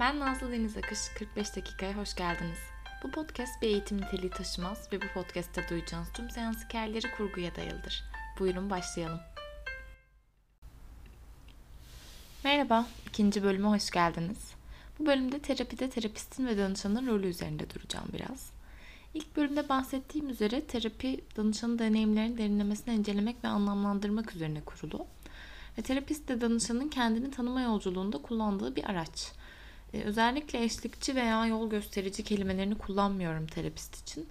Ben Nazlı Deniz Akış, 45 dakikaya hoş geldiniz. Bu podcast bir eğitim niteliği taşımaz ve bu podcast'te duyacağınız tüm seans hikayeleri kurguya dayalıdır. Buyurun başlayalım. Merhaba, ikinci bölüme hoş geldiniz. Bu bölümde terapide terapistin ve danışanın rolü üzerinde duracağım biraz. İlk bölümde bahsettiğim üzere terapi danışanın deneyimlerini derinlemesine incelemek ve anlamlandırmak üzerine kurulu. Ve terapist de danışanın kendini tanıma yolculuğunda kullandığı bir araç. Ee, özellikle eşlikçi veya yol gösterici kelimelerini kullanmıyorum terapist için.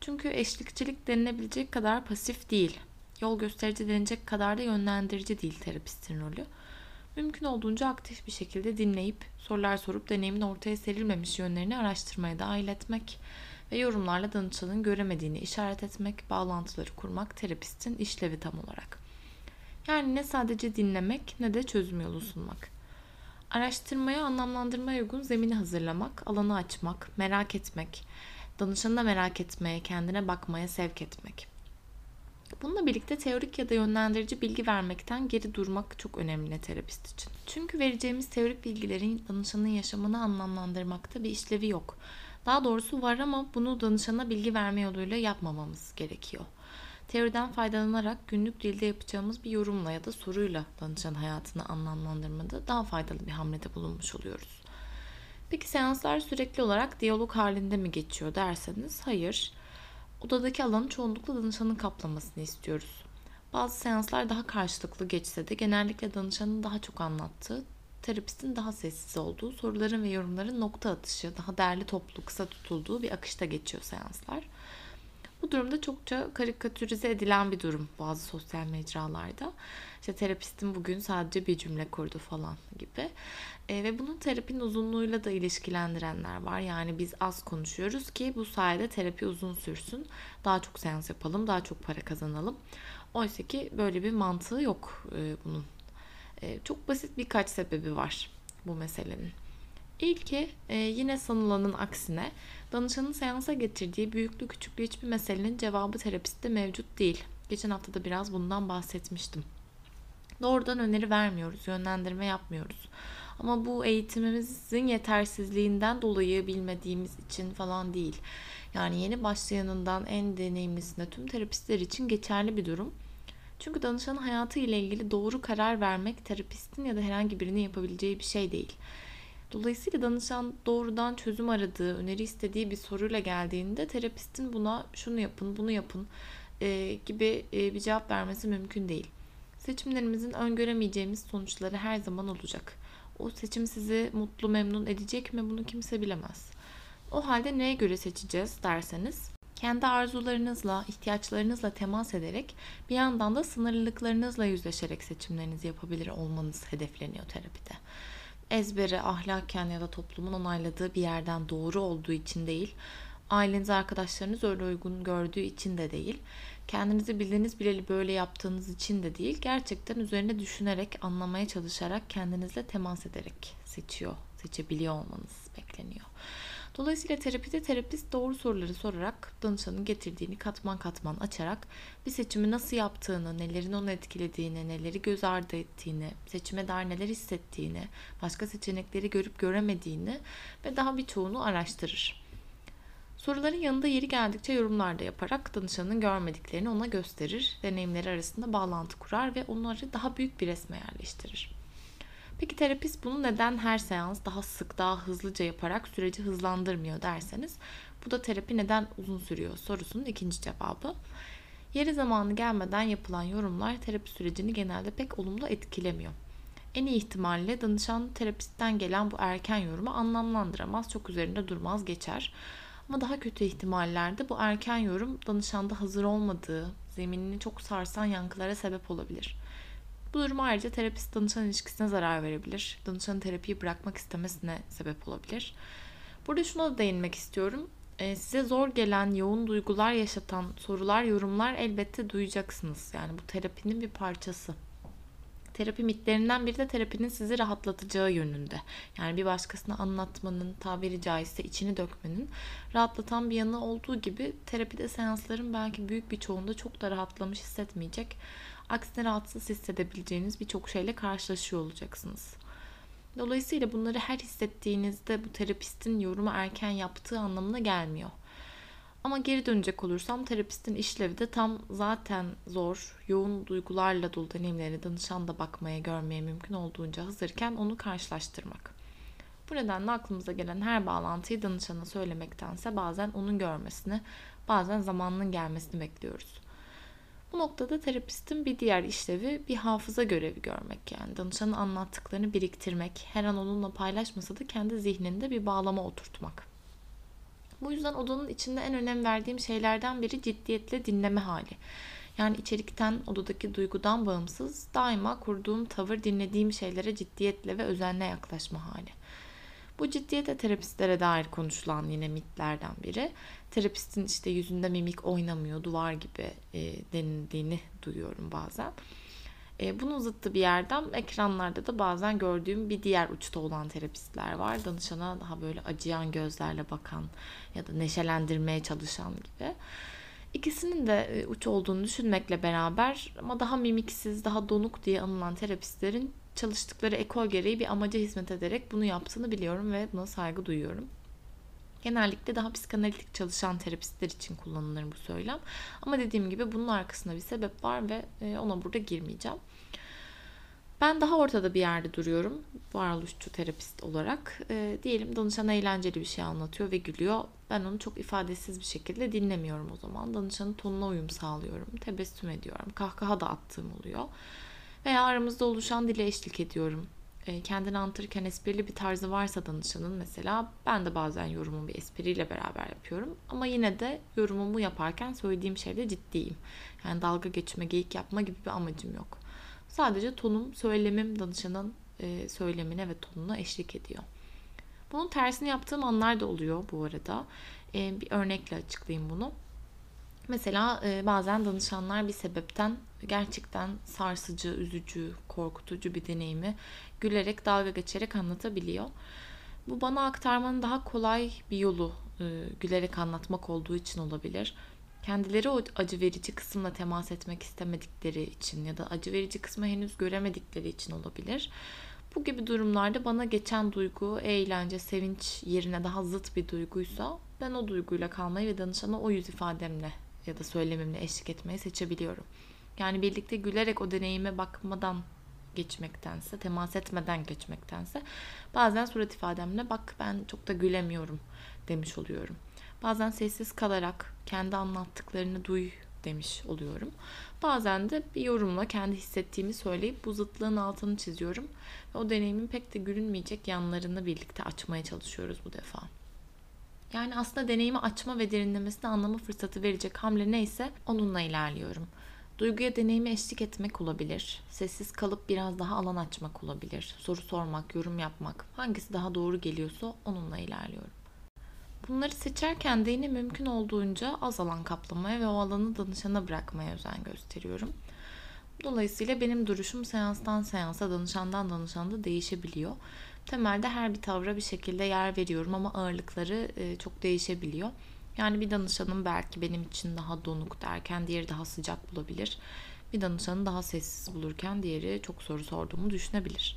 Çünkü eşlikçilik denilebilecek kadar pasif değil. Yol gösterici denecek kadar da yönlendirici değil terapistin rolü. Mümkün olduğunca aktif bir şekilde dinleyip sorular sorup deneyimin ortaya serilmemiş yönlerini araştırmaya dahil etmek ve yorumlarla danışanın göremediğini işaret etmek, bağlantıları kurmak terapistin işlevi tam olarak. Yani ne sadece dinlemek ne de çözüm yolu sunmak. Araştırmaya, anlamlandırmaya uygun zemini hazırlamak, alanı açmak, merak etmek, danışanı da merak etmeye, kendine bakmaya sevk etmek. Bununla birlikte teorik ya da yönlendirici bilgi vermekten geri durmak çok önemli terapist için. Çünkü vereceğimiz teorik bilgilerin danışanın yaşamını anlamlandırmakta bir işlevi yok. Daha doğrusu var ama bunu danışana bilgi verme yoluyla yapmamamız gerekiyor. Teoriden faydalanarak günlük dilde yapacağımız bir yorumla ya da soruyla danışan hayatını anlamlandırmada daha faydalı bir hamlede bulunmuş oluyoruz. Peki seanslar sürekli olarak diyalog halinde mi geçiyor derseniz hayır. Odadaki alanı çoğunlukla danışanın kaplamasını istiyoruz. Bazı seanslar daha karşılıklı geçse de genellikle danışanın daha çok anlattığı, terapistin daha sessiz olduğu, soruların ve yorumların nokta atışı, daha değerli toplu, kısa tutulduğu bir akışta geçiyor seanslar. Bu durumda çokça karikatürize edilen bir durum bazı sosyal mecralarda. İşte terapistin bugün sadece bir cümle kurdu falan gibi. E, ve bunun terapinin uzunluğuyla da ilişkilendirenler var. Yani biz az konuşuyoruz ki bu sayede terapi uzun sürsün. Daha çok seans yapalım, daha çok para kazanalım. Oysa ki böyle bir mantığı yok e, bunun. E, çok basit birkaç sebebi var bu meselenin. İlki e, yine sanılanın aksine danışanın seansa getirdiği büyüklü küçüklü hiçbir meselenin cevabı terapistte mevcut değil. Geçen hafta da biraz bundan bahsetmiştim. Doğrudan öneri vermiyoruz, yönlendirme yapmıyoruz. Ama bu eğitimimizin yetersizliğinden dolayı bilmediğimiz için falan değil. Yani yeni başlayanından en deneyimlisine tüm terapistler için geçerli bir durum. Çünkü danışanın hayatı ile ilgili doğru karar vermek terapistin ya da herhangi birinin yapabileceği bir şey değil. Dolayısıyla danışan doğrudan çözüm aradığı, öneri istediği bir soruyla geldiğinde terapistin buna şunu yapın, bunu yapın e, gibi e, bir cevap vermesi mümkün değil. Seçimlerimizin öngöremeyeceğimiz sonuçları her zaman olacak. O seçim sizi mutlu, memnun edecek mi bunu kimse bilemez. O halde neye göre seçeceğiz derseniz kendi arzularınızla, ihtiyaçlarınızla temas ederek bir yandan da sınırlılıklarınızla yüzleşerek seçimlerinizi yapabilir olmanız hedefleniyor terapide ezbere ahlaken ya da toplumun onayladığı bir yerden doğru olduğu için değil, aileniz, arkadaşlarınız öyle uygun gördüğü için de değil, kendinizi bildiğiniz bileli böyle yaptığınız için de değil, gerçekten üzerine düşünerek, anlamaya çalışarak, kendinizle temas ederek seçiyor, seçebiliyor olmanız bekleniyor. Dolayısıyla terapide terapist doğru soruları sorarak danışanın getirdiğini katman katman açarak bir seçimi nasıl yaptığını, nelerin onu etkilediğini, neleri göz ardı ettiğini, seçime dair neler hissettiğini, başka seçenekleri görüp göremediğini ve daha birçoğunu araştırır. Soruların yanında yeri geldikçe yorumlar da yaparak danışanın görmediklerini ona gösterir, deneyimleri arasında bağlantı kurar ve onları daha büyük bir resme yerleştirir. Peki terapist bunu neden her seans daha sık, daha hızlıca yaparak süreci hızlandırmıyor derseniz bu da terapi neden uzun sürüyor sorusunun ikinci cevabı. Yeri zamanı gelmeden yapılan yorumlar terapi sürecini genelde pek olumlu etkilemiyor. En iyi ihtimalle danışan terapistten gelen bu erken yorumu anlamlandıramaz, çok üzerinde durmaz, geçer. Ama daha kötü ihtimallerde bu erken yorum danışanda hazır olmadığı, zeminini çok sarsan yankılara sebep olabilir. Bu durum ayrıca terapist danışan ilişkisine zarar verebilir. Danışanın terapiyi bırakmak istemesine sebep olabilir. Burada şuna da değinmek istiyorum. Ee, size zor gelen, yoğun duygular yaşatan sorular, yorumlar elbette duyacaksınız. Yani bu terapinin bir parçası. Terapi mitlerinden biri de terapinin sizi rahatlatacağı yönünde. Yani bir başkasına anlatmanın, tabiri caizse içini dökmenin rahatlatan bir yanı olduğu gibi terapide seansların belki büyük bir çoğunda çok da rahatlamış hissetmeyecek Aksine rahatsız hissedebileceğiniz birçok şeyle karşılaşıyor olacaksınız. Dolayısıyla bunları her hissettiğinizde bu terapistin yorumu erken yaptığı anlamına gelmiyor. Ama geri dönecek olursam terapistin işlevi de tam zaten zor, yoğun duygularla dolu deneyimleri danışan da bakmaya, görmeye mümkün olduğunca hazırken onu karşılaştırmak. Bu nedenle aklımıza gelen her bağlantıyı danışana söylemektense bazen onun görmesini, bazen zamanının gelmesini bekliyoruz. Bu noktada terapistin bir diğer işlevi bir hafıza görevi görmek yani danışanın anlattıklarını biriktirmek, her an onunla paylaşmasa da kendi zihninde bir bağlama oturtmak. Bu yüzden odanın içinde en önem verdiğim şeylerden biri ciddiyetle dinleme hali. Yani içerikten, odadaki duygudan bağımsız daima kurduğum tavır dinlediğim şeylere ciddiyetle ve özenle yaklaşma hali. Bu ciddiyete terapistlere dair konuşulan yine mitlerden biri. Terapistin işte yüzünde mimik oynamıyor, duvar gibi e, denildiğini duyuyorum bazen. E, bunun zıttı bir yerden ekranlarda da bazen gördüğüm bir diğer uçta olan terapistler var. Danışana daha böyle acıyan gözlerle bakan ya da neşelendirmeye çalışan gibi. İkisinin de e, uç olduğunu düşünmekle beraber ama daha mimiksiz, daha donuk diye anılan terapistlerin çalıştıkları ekol gereği bir amaca hizmet ederek bunu yaptığını biliyorum ve buna saygı duyuyorum. Genellikle daha psikanalitik çalışan terapistler için kullanılır bu söylem. Ama dediğim gibi bunun arkasında bir sebep var ve e, ona burada girmeyeceğim. Ben daha ortada bir yerde duruyorum varoluşçu terapist olarak. E, diyelim danışan eğlenceli bir şey anlatıyor ve gülüyor. Ben onu çok ifadesiz bir şekilde dinlemiyorum o zaman. Danışanın tonuna uyum sağlıyorum. Tebessüm ediyorum. Kahkaha da attığım oluyor. Veya aramızda oluşan dile eşlik ediyorum. E, kendini anlatırken esprili bir tarzı varsa danışanın mesela ben de bazen yorumumu bir espriyle beraber yapıyorum. Ama yine de yorumumu yaparken söylediğim şeyde ciddiyim. Yani dalga geçme, geyik yapma gibi bir amacım yok. Sadece tonum, söylemim danışanın e, söylemine ve tonuna eşlik ediyor. Bunun tersini yaptığım anlar da oluyor bu arada. E, bir örnekle açıklayayım bunu. Mesela e, bazen danışanlar bir sebepten gerçekten sarsıcı, üzücü, korkutucu bir deneyimi gülerek, dalga geçerek anlatabiliyor. Bu bana aktarmanın daha kolay bir yolu e, gülerek anlatmak olduğu için olabilir. Kendileri o acı verici kısımla temas etmek istemedikleri için ya da acı verici kısmı henüz göremedikleri için olabilir. Bu gibi durumlarda bana geçen duygu, eğlence, sevinç yerine daha zıt bir duyguysa ben o duyguyla kalmayı ve danışana o yüz ifademle ya da söylemimle eşlik etmeyi seçebiliyorum. Yani birlikte gülerek o deneyime bakmadan geçmektense, temas etmeden geçmektense bazen surat ifademle bak ben çok da gülemiyorum demiş oluyorum. Bazen sessiz kalarak kendi anlattıklarını duy demiş oluyorum. Bazen de bir yorumla kendi hissettiğimi söyleyip bu zıtlığın altını çiziyorum. Ve o deneyimin pek de gülünmeyecek yanlarını birlikte açmaya çalışıyoruz bu defa. Yani aslında deneyimi açma ve derinlemesine anlama fırsatı verecek hamle neyse onunla ilerliyorum. Duyguya deneyime eşlik etmek olabilir. Sessiz kalıp biraz daha alan açmak olabilir. Soru sormak, yorum yapmak. Hangisi daha doğru geliyorsa onunla ilerliyorum. Bunları seçerken de yine mümkün olduğunca az alan kaplamaya ve o alanı danışana bırakmaya özen gösteriyorum. Dolayısıyla benim duruşum seanstan seansa, danışandan danışana da değişebiliyor. Temelde her bir tavra bir şekilde yer veriyorum ama ağırlıkları e, çok değişebiliyor. Yani bir danışanım belki benim için daha donuk derken diğeri daha sıcak bulabilir. Bir danışanı daha sessiz bulurken diğeri çok soru sorduğumu düşünebilir.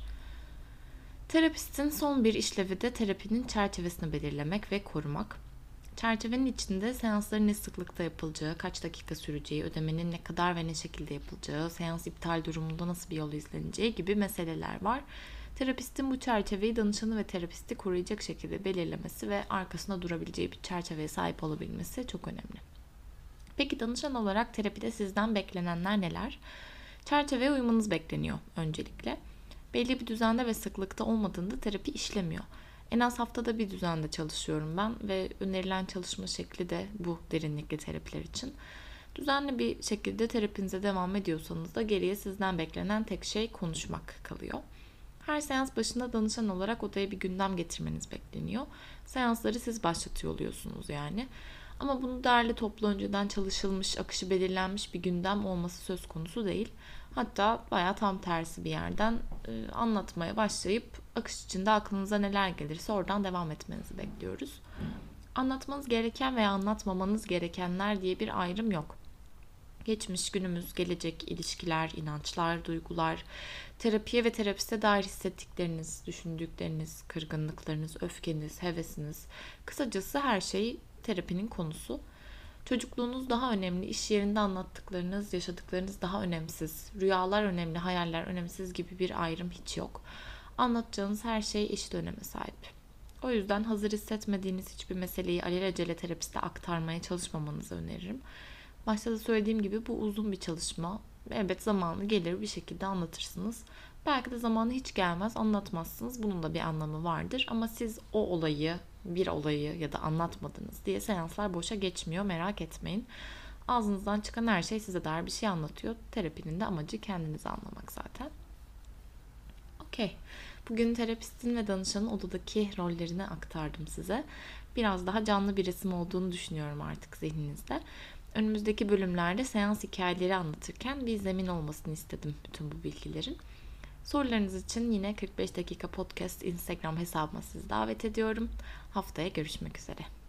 Terapistin son bir işlevi de terapinin çerçevesini belirlemek ve korumak. Çerçevenin içinde seansların ne sıklıkta yapılacağı, kaç dakika süreceği, ödemenin ne kadar ve ne şekilde yapılacağı, seans iptal durumunda nasıl bir yol izleneceği gibi meseleler var. Terapistin bu çerçeveyi danışanı ve terapisti koruyacak şekilde belirlemesi ve arkasında durabileceği bir çerçeveye sahip olabilmesi çok önemli. Peki danışan olarak terapide sizden beklenenler neler? Çerçeveye uymanız bekleniyor öncelikle. Belli bir düzende ve sıklıkta olmadığında terapi işlemiyor. En az haftada bir düzende çalışıyorum ben ve önerilen çalışma şekli de bu derinlikli terapiler için. Düzenli bir şekilde terapinize devam ediyorsanız da geriye sizden beklenen tek şey konuşmak kalıyor. Her seans başında danışan olarak odaya bir gündem getirmeniz bekleniyor. Seansları siz başlatıyor oluyorsunuz yani. Ama bunu değerli toplu önceden çalışılmış, akışı belirlenmiş bir gündem olması söz konusu değil. Hatta baya tam tersi bir yerden e, anlatmaya başlayıp akış içinde aklınıza neler gelirse oradan devam etmenizi bekliyoruz. Anlatmanız gereken veya anlatmamanız gerekenler diye bir ayrım yok. Geçmiş, günümüz, gelecek, ilişkiler, inançlar, duygular, terapiye ve terapiste dair hissettikleriniz, düşündükleriniz, kırgınlıklarınız, öfkeniz, hevesiniz, kısacası her şey terapinin konusu. Çocukluğunuz daha önemli, iş yerinde anlattıklarınız, yaşadıklarınız daha önemsiz, rüyalar önemli, hayaller önemsiz gibi bir ayrım hiç yok. Anlatacağınız her şey eşit öneme sahip. O yüzden hazır hissetmediğiniz hiçbir meseleyi alelacele terapiste aktarmaya çalışmamanızı öneririm. Başta da söylediğim gibi bu uzun bir çalışma. Elbet zamanı gelir bir şekilde anlatırsınız. Belki de zamanı hiç gelmez anlatmazsınız. Bunun da bir anlamı vardır. Ama siz o olayı, bir olayı ya da anlatmadınız diye seanslar boşa geçmiyor merak etmeyin. Ağzınızdan çıkan her şey size dair bir şey anlatıyor. Terapinin de amacı kendinizi anlamak zaten. Okey. Bugün terapistin ve danışanın odadaki rollerini aktardım size. Biraz daha canlı bir resim olduğunu düşünüyorum artık zihninizde. Önümüzdeki bölümlerde seans hikayeleri anlatırken bir zemin olmasını istedim bütün bu bilgilerin. Sorularınız için yine 45 dakika podcast Instagram hesabıma sizi davet ediyorum. Haftaya görüşmek üzere.